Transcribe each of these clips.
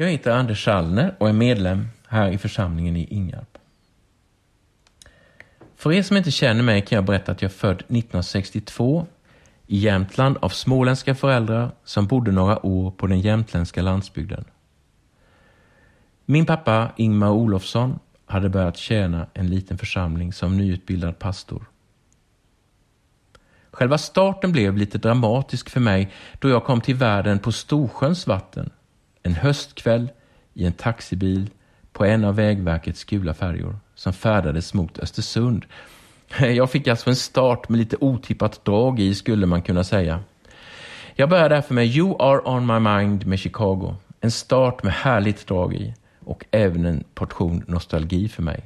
Jag heter Anders Schallner och är medlem här i församlingen i Ingarp. För er som inte känner mig kan jag berätta att jag är född 1962 i Jämtland av småländska föräldrar som bodde några år på den jämtländska landsbygden. Min pappa Ingmar Olofsson hade börjat tjäna en liten församling som nyutbildad pastor. Själva starten blev lite dramatisk för mig då jag kom till världen på Storsjöns vatten en höstkväll i en taxibil på en av Vägverkets gula färjor som färdades mot Östersund. Jag fick alltså en start med lite otippat drag i skulle man kunna säga. Jag börjar därför med You are on my mind med Chicago. En start med härligt drag i och även en portion nostalgi för mig.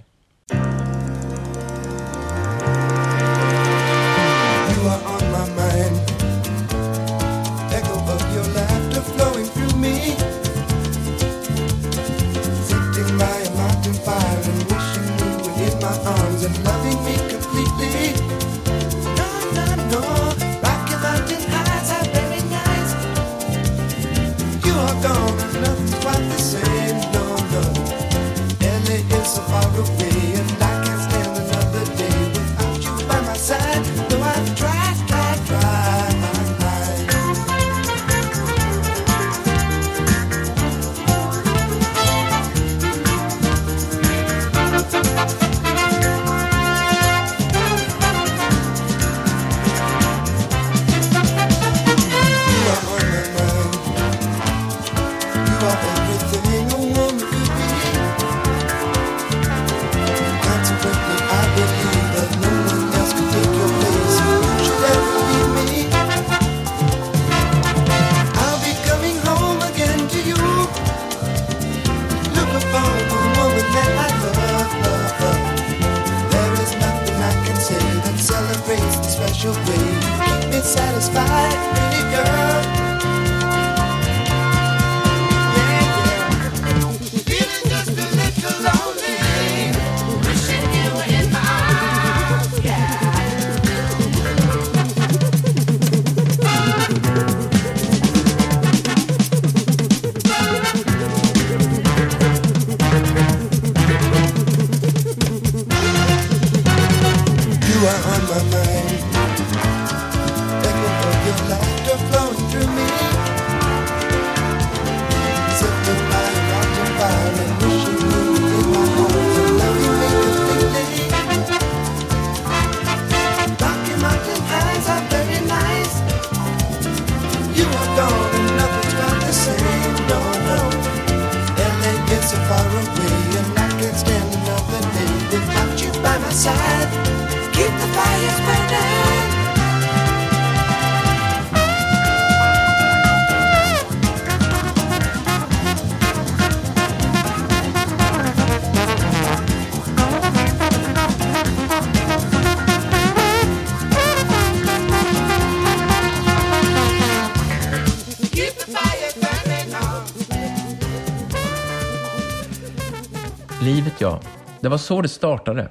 Var så det startade.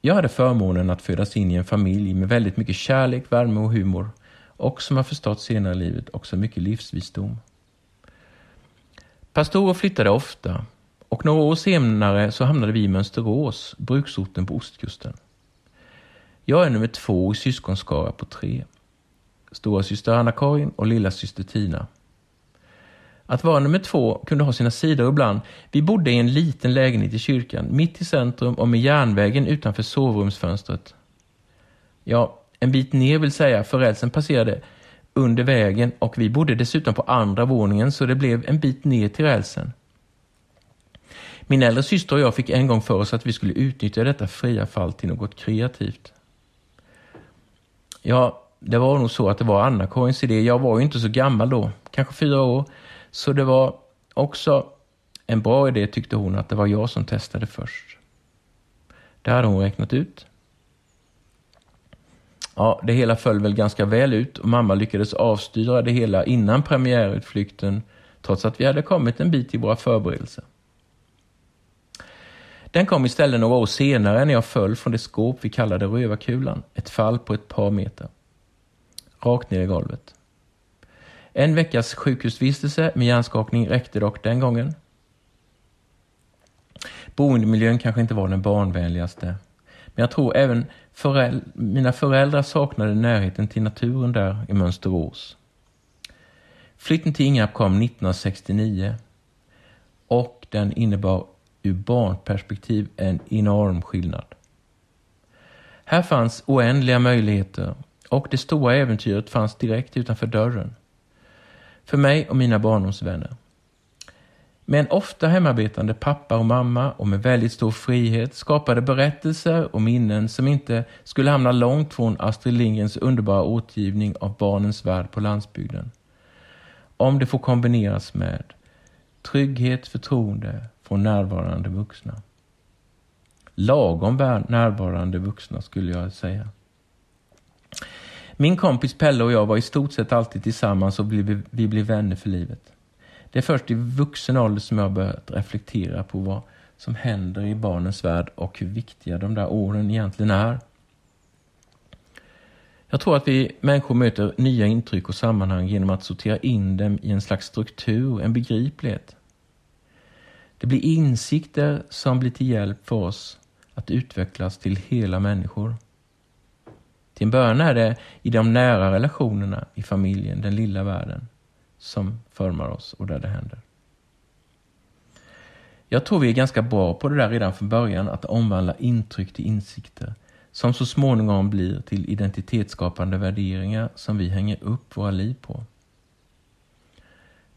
Jag hade förmånen att födas in i en familj med väldigt mycket kärlek, värme och humor och som jag förstått senare i livet också mycket livsvisdom. Pastorer flyttade ofta och några år senare så hamnade vi i Mönsterås, bruksorten på ostkusten. Jag är nummer två i syskonskara på tre. Stora syster Anna-Karin och lilla syster Tina. Att vara nummer två kunde ha sina sidor ibland. Vi bodde i en liten lägenhet i kyrkan, mitt i centrum och med järnvägen utanför sovrumsfönstret. Ja, en bit ner vill säga, för rälsen passerade under vägen och vi bodde dessutom på andra våningen så det blev en bit ner till rälsen. Min äldre syster och jag fick en gång för oss att vi skulle utnyttja detta fria fall till något kreativt. Ja, det var nog så att det var Anna-Karins idé. Jag var ju inte så gammal då, kanske fyra år. Så det var också en bra idé tyckte hon att det var jag som testade först. Det hade hon räknat ut. Ja, det hela föll väl ganska väl ut och mamma lyckades avstyra det hela innan premiärutflykten trots att vi hade kommit en bit i våra förberedelser. Den kom istället några år senare när jag föll från det skåp vi kallade rövarkulan, ett fall på ett par meter. Rakt ner i golvet. En veckas sjukhusvistelse med hjärnskakning räckte dock den gången. Boendemiljön kanske inte var den barnvänligaste. Men jag tror även föräld mina föräldrar saknade närheten till naturen där i Mönsterås. Flytten till Ingarp kom 1969 och den innebar ur barnperspektiv en enorm skillnad. Här fanns oändliga möjligheter och det stora äventyret fanns direkt utanför dörren. För mig och mina barndomsvänner. Med en ofta hemarbetande pappa och mamma och med väldigt stor frihet skapade berättelser och minnen som inte skulle hamna långt från Astrid Lindgrens underbara återgivning av barnens värld på landsbygden. Om det får kombineras med trygghet, förtroende från närvarande vuxna. Lagom närvarande vuxna skulle jag säga. Min kompis Pelle och jag var i stort sett alltid tillsammans och vi, blev vänner för livet. Det är först i vuxen ålder som jag börjat reflektera på vad som händer i barnens värld och hur viktiga de där åren egentligen är. Jag tror att vi människor möter nya intryck och sammanhang genom att sortera in dem i en slags struktur, en begriplighet. Det blir insikter som blir till hjälp för oss att utvecklas till hela människor. Till en början är det i de nära relationerna i familjen, den lilla världen, som formar oss och där det händer. Jag tror vi är ganska bra på det där redan från början, att omvandla intryck till insikter som så småningom blir till identitetsskapande värderingar som vi hänger upp våra liv på.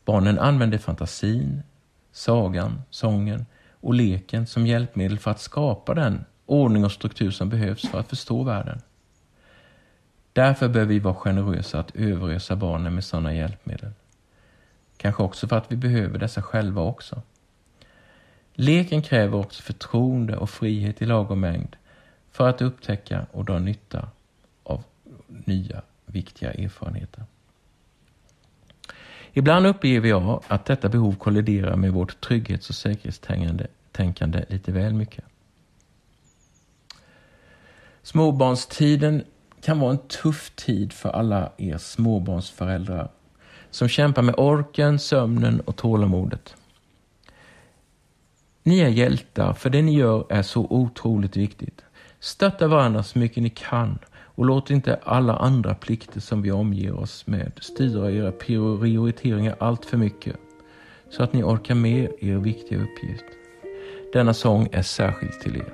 Barnen använder fantasin, sagan, sången och leken som hjälpmedel för att skapa den ordning och struktur som behövs för att förstå världen. Därför bör vi vara generösa att överösa barnen med sådana hjälpmedel. Kanske också för att vi behöver dessa själva också. Leken kräver också förtroende och frihet i lagom mängd för att upptäcka och dra nytta av nya viktiga erfarenheter. Ibland upplever jag att detta behov kolliderar med vårt trygghets och säkerhetstänkande lite väl mycket. Småbarnstiden kan vara en tuff tid för alla er småbarnsföräldrar som kämpar med orken, sömnen och tålamodet. Ni är hjältar, för det ni gör är så otroligt viktigt. Stötta varandra så mycket ni kan och låt inte alla andra plikter som vi omger oss med styra era prioriteringar allt för mycket så att ni orkar med er viktiga uppgift. Denna sång är särskilt till er.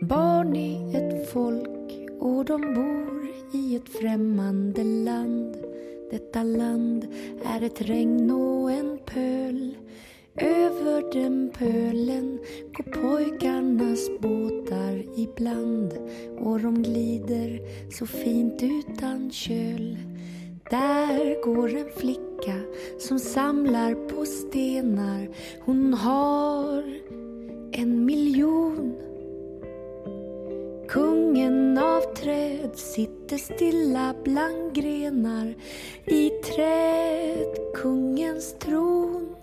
Barn är ett folk och de bor i ett främmande land. Detta land är ett regn och en pöl. Över den pölen går pojkarnas båtar ibland och de glider så fint utan köl. Där går en flicka som samlar på stenar. Hon har en miljon. Kungen av träd sitter stilla bland grenar i träd, kungens tron.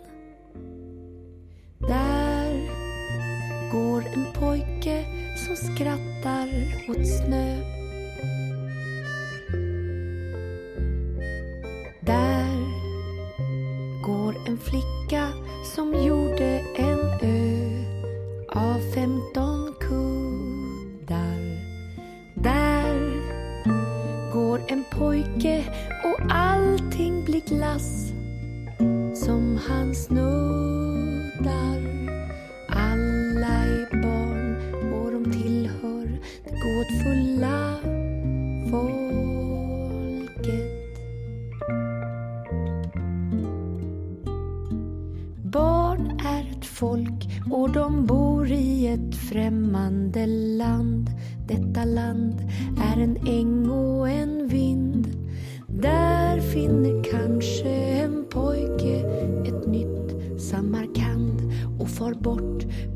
Där går en pojke som skrattar åt snö.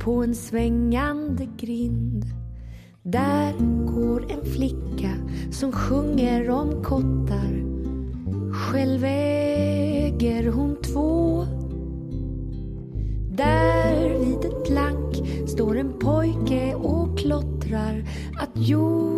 På en svängande grind. Där går en flicka som sjunger om kottar. Själv äger hon två. Där vid ett plank står en pojke och klottrar att jord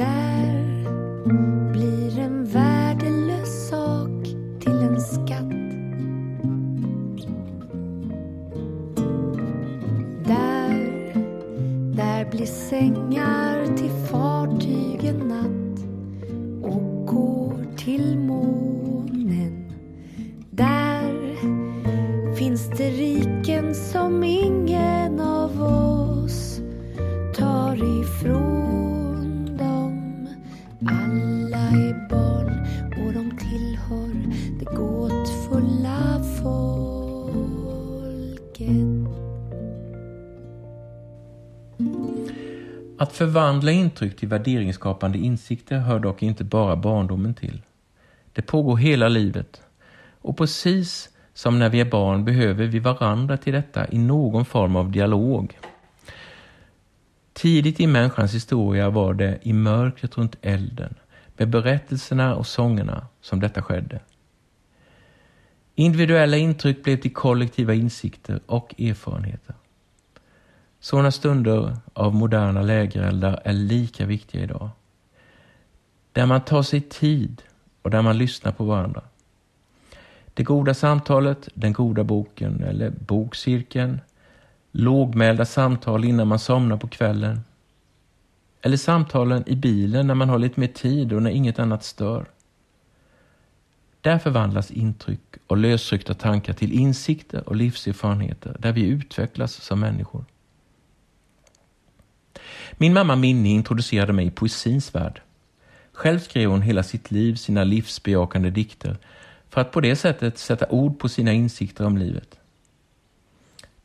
Där blir en värdelös sak till en skatt. Där, där blir sängar till fartygen natt och går till förvandla intryck till värderingsskapande insikter hör dock inte bara barndomen till. Det pågår hela livet. Och precis som när vi är barn behöver vi varandra till detta i någon form av dialog. Tidigt i människans historia var det i mörkret runt elden, med berättelserna och sångerna, som detta skedde. Individuella intryck blev till kollektiva insikter och erfarenheter. Sådana stunder av moderna lägereldar är lika viktiga idag. Där man tar sig tid och där man lyssnar på varandra. Det goda samtalet, den goda boken eller bokcirkeln, lågmälda samtal innan man somnar på kvällen. Eller samtalen i bilen när man har lite mer tid och när inget annat stör. Där förvandlas intryck och lösryckta tankar till insikter och livserfarenheter där vi utvecklas som människor. Min mamma Minnie introducerade mig i poesins värld. Själv skrev hon hela sitt liv sina livsbejakande dikter för att på det sättet sätta ord på sina insikter om livet.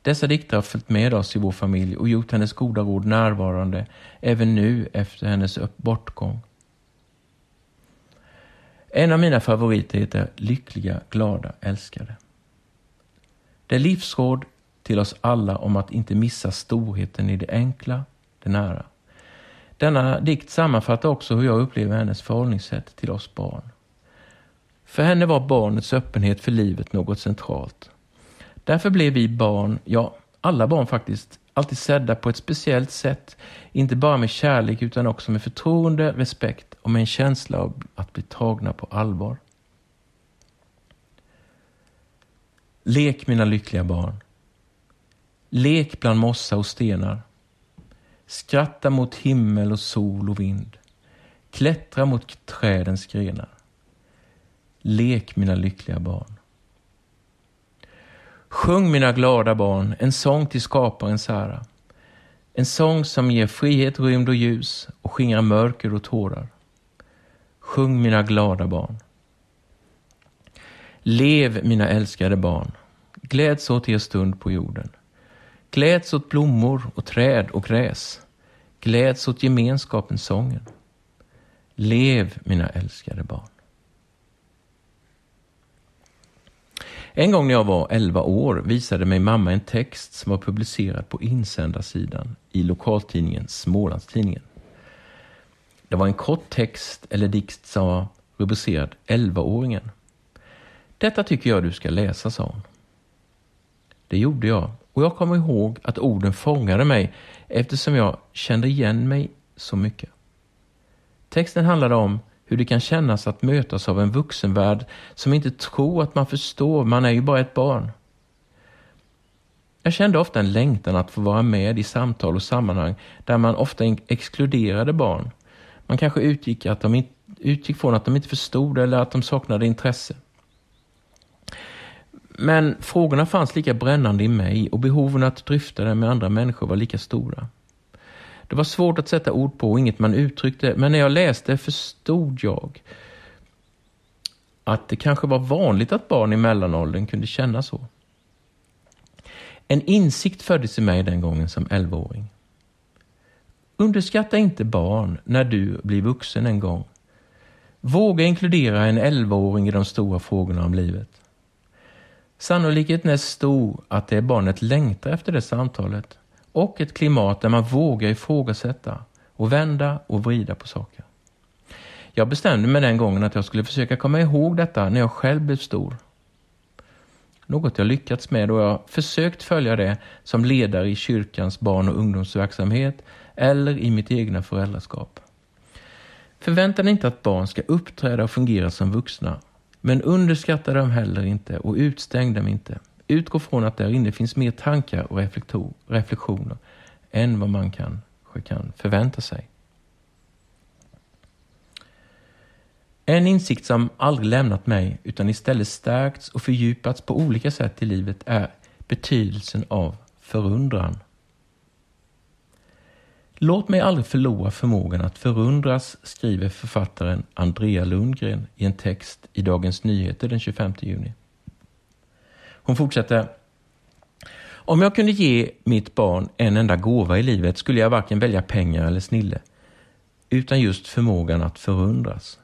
Dessa dikter har följt med oss i vår familj och gjort hennes goda råd närvarande även nu efter hennes bortgång. En av mina favoriter heter Lyckliga, glada, älskade. Det är livsråd till oss alla om att inte missa storheten i det enkla, det nära. Denna dikt sammanfattar också hur jag upplever hennes förhållningssätt till oss barn. För henne var barnets öppenhet för livet något centralt. Därför blev vi barn, ja, alla barn faktiskt, alltid sedda på ett speciellt sätt. Inte bara med kärlek utan också med förtroende, respekt och med en känsla av att bli tagna på allvar. Lek mina lyckliga barn. Lek bland mossa och stenar. Skratta mot himmel och sol och vind. Klättra mot trädens grenar. Lek mina lyckliga barn. Sjung mina glada barn en sång till skaparens ära. En sång som ger frihet, rymd och ljus och skingrar mörker och tårar. Sjung mina glada barn. Lev mina älskade barn. Gläds åt er stund på jorden. Gläds åt blommor och träd och gräs. Gläds åt gemenskapens sången. Lev mina älskade barn. En gång när jag var 11 år visade mig mamma en text som var publicerad på insändarsidan i lokaltidningen Smålandstidningen. Det var en kort text eller dikt som var rubricerad 11-åringen. Detta tycker jag du ska läsa, sa hon. Det gjorde jag och jag kommer ihåg att orden fångade mig eftersom jag kände igen mig så mycket. Texten handlade om hur det kan kännas att mötas av en vuxenvärld som inte tror att man förstår, man är ju bara ett barn. Jag kände ofta en längtan att få vara med i samtal och sammanhang där man ofta exkluderade barn. Man kanske utgick, att de inte, utgick från att de inte förstod eller att de saknade intresse. Men frågorna fanns lika brännande i mig och behoven att dryfta dem med andra människor var lika stora. Det var svårt att sätta ord på och inget man uttryckte, men när jag läste förstod jag att det kanske var vanligt att barn i mellanåldern kunde känna så. En insikt föddes i mig den gången som 11-åring. Underskatta inte barn när du blir vuxen en gång. Våga inkludera en 11-åring i de stora frågorna om livet. Sannolikheten är stor att det barnet längtar efter det samtalet och ett klimat där man vågar ifrågasätta och vända och vrida på saker. Jag bestämde mig den gången att jag skulle försöka komma ihåg detta när jag själv blev stor. Något jag lyckats med och jag försökt följa det som ledare i kyrkans barn och ungdomsverksamhet eller i mitt egna föräldraskap. Förvänta dig inte att barn ska uppträda och fungera som vuxna, men underskatta dem heller inte och utstäng dem inte. Utgå från att där inne finns mer tankar och reflektioner än vad man kanske kan förvänta sig. En insikt som aldrig lämnat mig utan istället stärkts och fördjupats på olika sätt i livet är betydelsen av förundran. Låt mig aldrig förlora förmågan att förundras, skriver författaren Andrea Lundgren i en text i Dagens Nyheter den 25 juni. Hon fortsätter. Om jag kunde ge mitt barn en enda gåva i livet skulle jag varken välja pengar eller snille, utan just förmågan att förundras.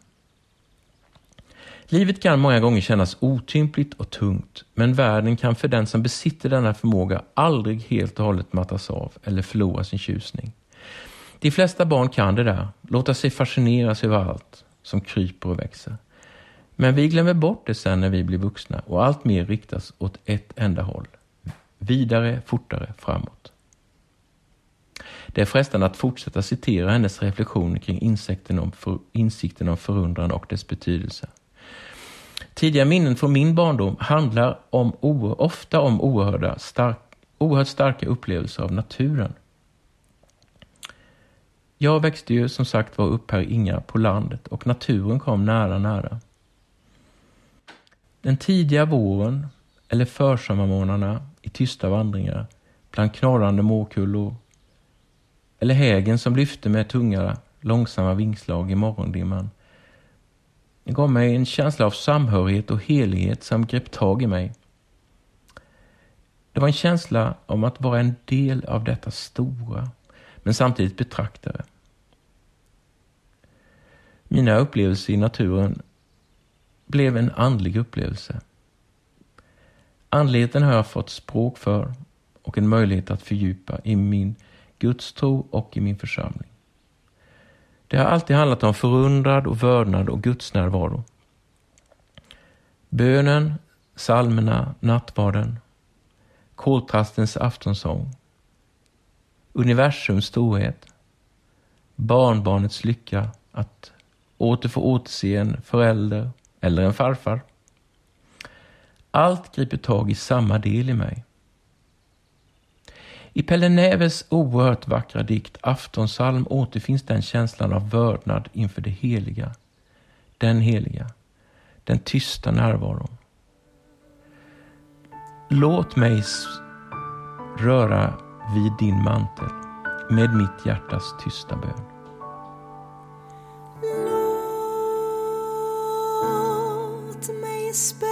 Livet kan många gånger kännas otympligt och tungt, men världen kan för den som besitter denna förmåga aldrig helt och hållet mattas av eller förlora sin tjusning. De flesta barn kan det där, låta sig fascineras över allt som kryper och växer. Men vi glömmer bort det sen när vi blir vuxna och allt mer riktas åt ett enda håll. Vidare, fortare, framåt. Det är frestande att fortsätta citera hennes reflektioner kring insikten om, för, insikten om förundran och dess betydelse. Tidiga minnen från min barndom handlar om, ofta om oerhörda, stark, oerhört starka upplevelser av naturen. Jag växte ju som sagt var upp här i Inga på landet och naturen kom nära, nära. Den tidiga våren eller försommarmånaderna i tysta vandringar bland knorrande måkullor. eller hägen som lyfte med tunga, långsamma vingslag i morgondimman. Det gav mig en känsla av samhörighet och helighet som grep tag i mig. Det var en känsla om att vara en del av detta stora, men samtidigt betraktare. Mina upplevelser i naturen blev en andlig upplevelse. Andligheten har jag fått språk för och en möjlighet att fördjupa i min gudstro och i min församling. Det har alltid handlat om förundrad och vördnad och gudsnärvaro. Bönen, psalmerna, nattvarden, koltrastens aftonsång, universums storhet, barnbarnets lycka att åter få återse en förälder eller en farfar. Allt griper tag i samma del i mig. I Pelle Näves oerhört vackra dikt Aftonsalm återfinns den känslan av vördnad inför det heliga. Den heliga. Den tysta närvaron. Låt mig röra vid din mantel med mitt hjärtas tysta bön. space.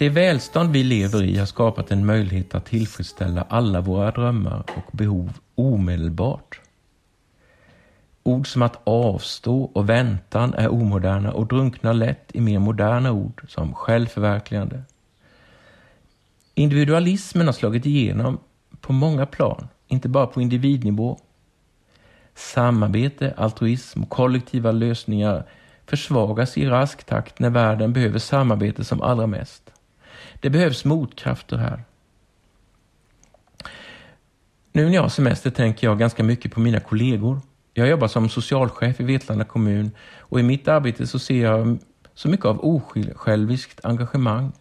Det välstånd vi lever i har skapat en möjlighet att tillfredsställa alla våra drömmar och behov omedelbart. Ord som att avstå och väntan är omoderna och drunknar lätt i mer moderna ord som självförverkligande. Individualismen har slagit igenom på många plan, inte bara på individnivå. Samarbete, altruism och kollektiva lösningar försvagas i rask takt när världen behöver samarbete som allra mest. Det behövs motkrafter här. Nu när jag har semester tänker jag ganska mycket på mina kollegor. Jag jobbar som socialchef i Vetlanda kommun och i mitt arbete så ser jag så mycket av osjälviskt engagemang.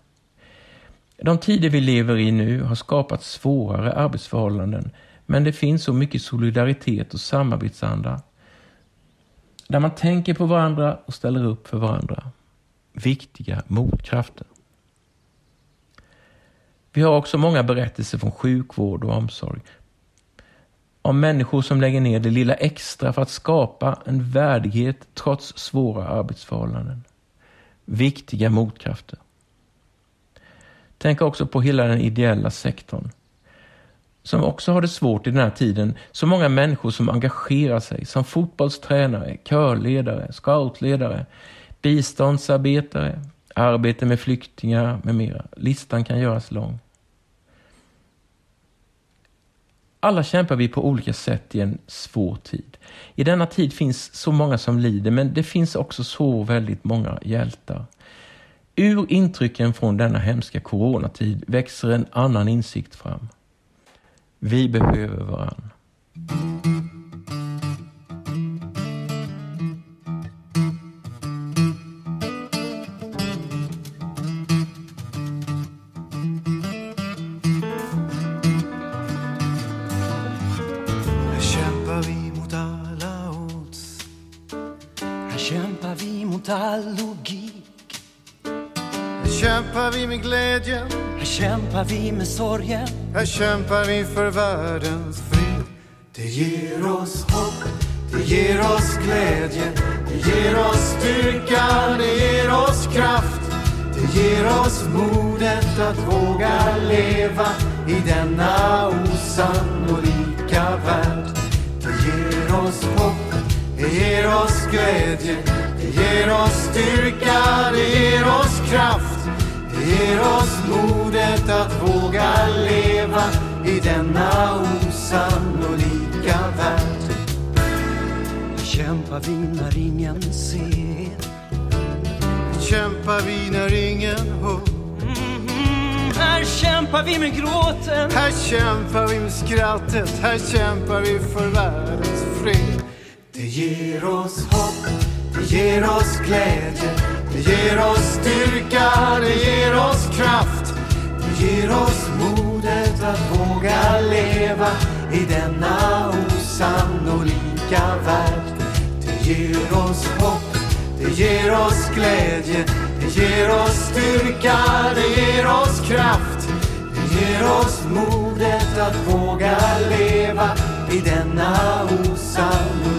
De tider vi lever i nu har skapat svårare arbetsförhållanden men det finns så mycket solidaritet och samarbetsanda där man tänker på varandra och ställer upp för varandra. Viktiga motkrafter. Vi har också många berättelser från sjukvård och omsorg. Om människor som lägger ner det lilla extra för att skapa en värdighet trots svåra arbetsförhållanden. Viktiga motkrafter. Tänk också på hela den ideella sektorn som också har det svårt i den här tiden. Så många människor som engagerar sig som fotbollstränare, körledare, scoutledare, biståndsarbetare, arbete med flyktingar med mera. Listan kan göras lång. Alla kämpar vi på olika sätt i en svår tid. I denna tid finns så många som lider, men det finns också så väldigt många hjältar. Ur intrycken från denna hemska coronatid växer en annan insikt fram. Vi behöver varann. Kämpar vi med sorgen. Här kämpar vi för världens fred. Det ger oss hopp, det ger oss glädje. Det ger oss styrka, det ger oss kraft. Det ger oss modet att våga leva i denna osannolika värld. Det ger oss hopp, det ger oss glädje. Det ger oss styrka, det ger oss kraft. Ger oss modet att våga leva i denna osannolika värld. Här kämpar vi när ingen ser. Kämpar vi när ingen hör. Mm, här kämpar vi med gråten. Här kämpar vi med skrattet, här kämpar vi för världens fred. Det ger oss hopp, det ger oss glädje, det ger oss styrka, det ger oss kraft. Det ger oss modet att våga leva i denna osannolika värld. Det ger oss hopp, det ger oss glädje, det ger oss styrka, det ger oss kraft. Det ger oss modet att våga leva i denna osannolika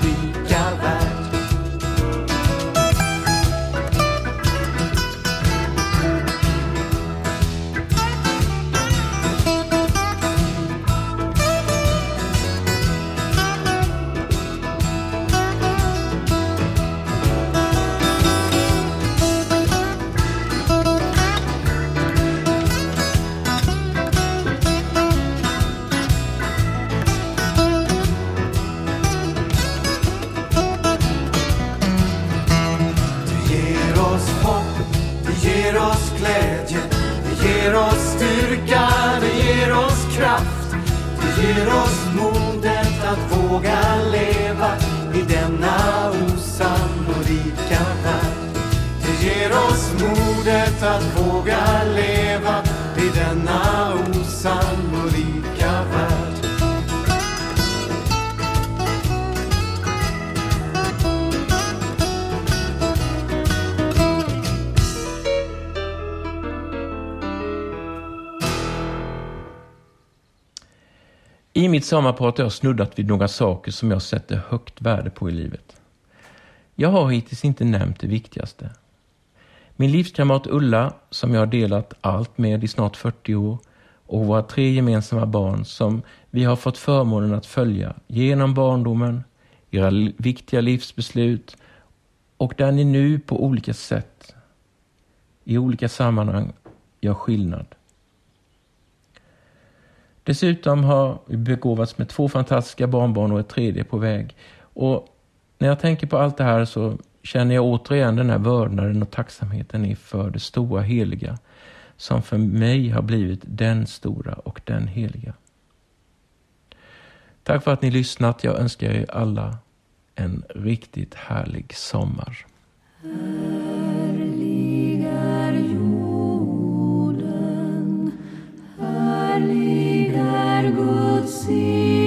ger oss modet att våga I mitt sommarprat har jag snuddat vid några saker som jag sätter högt värde på i livet. Jag har hittills inte nämnt det viktigaste. Min livskamrat Ulla, som jag har delat allt med i snart 40 år, och våra tre gemensamma barn som vi har fått förmånen att följa genom barndomen, era viktiga livsbeslut och där ni nu på olika sätt, i olika sammanhang, gör skillnad. Dessutom har vi begåvats med två fantastiska barnbarn och ett tredje på väg. Och när jag tänker på allt det här så känner jag återigen den här vördnaden och tacksamheten inför det stora heliga som för mig har blivit den stora och den heliga. Tack för att ni lyssnat. Jag önskar er alla en riktigt härlig sommar. Guds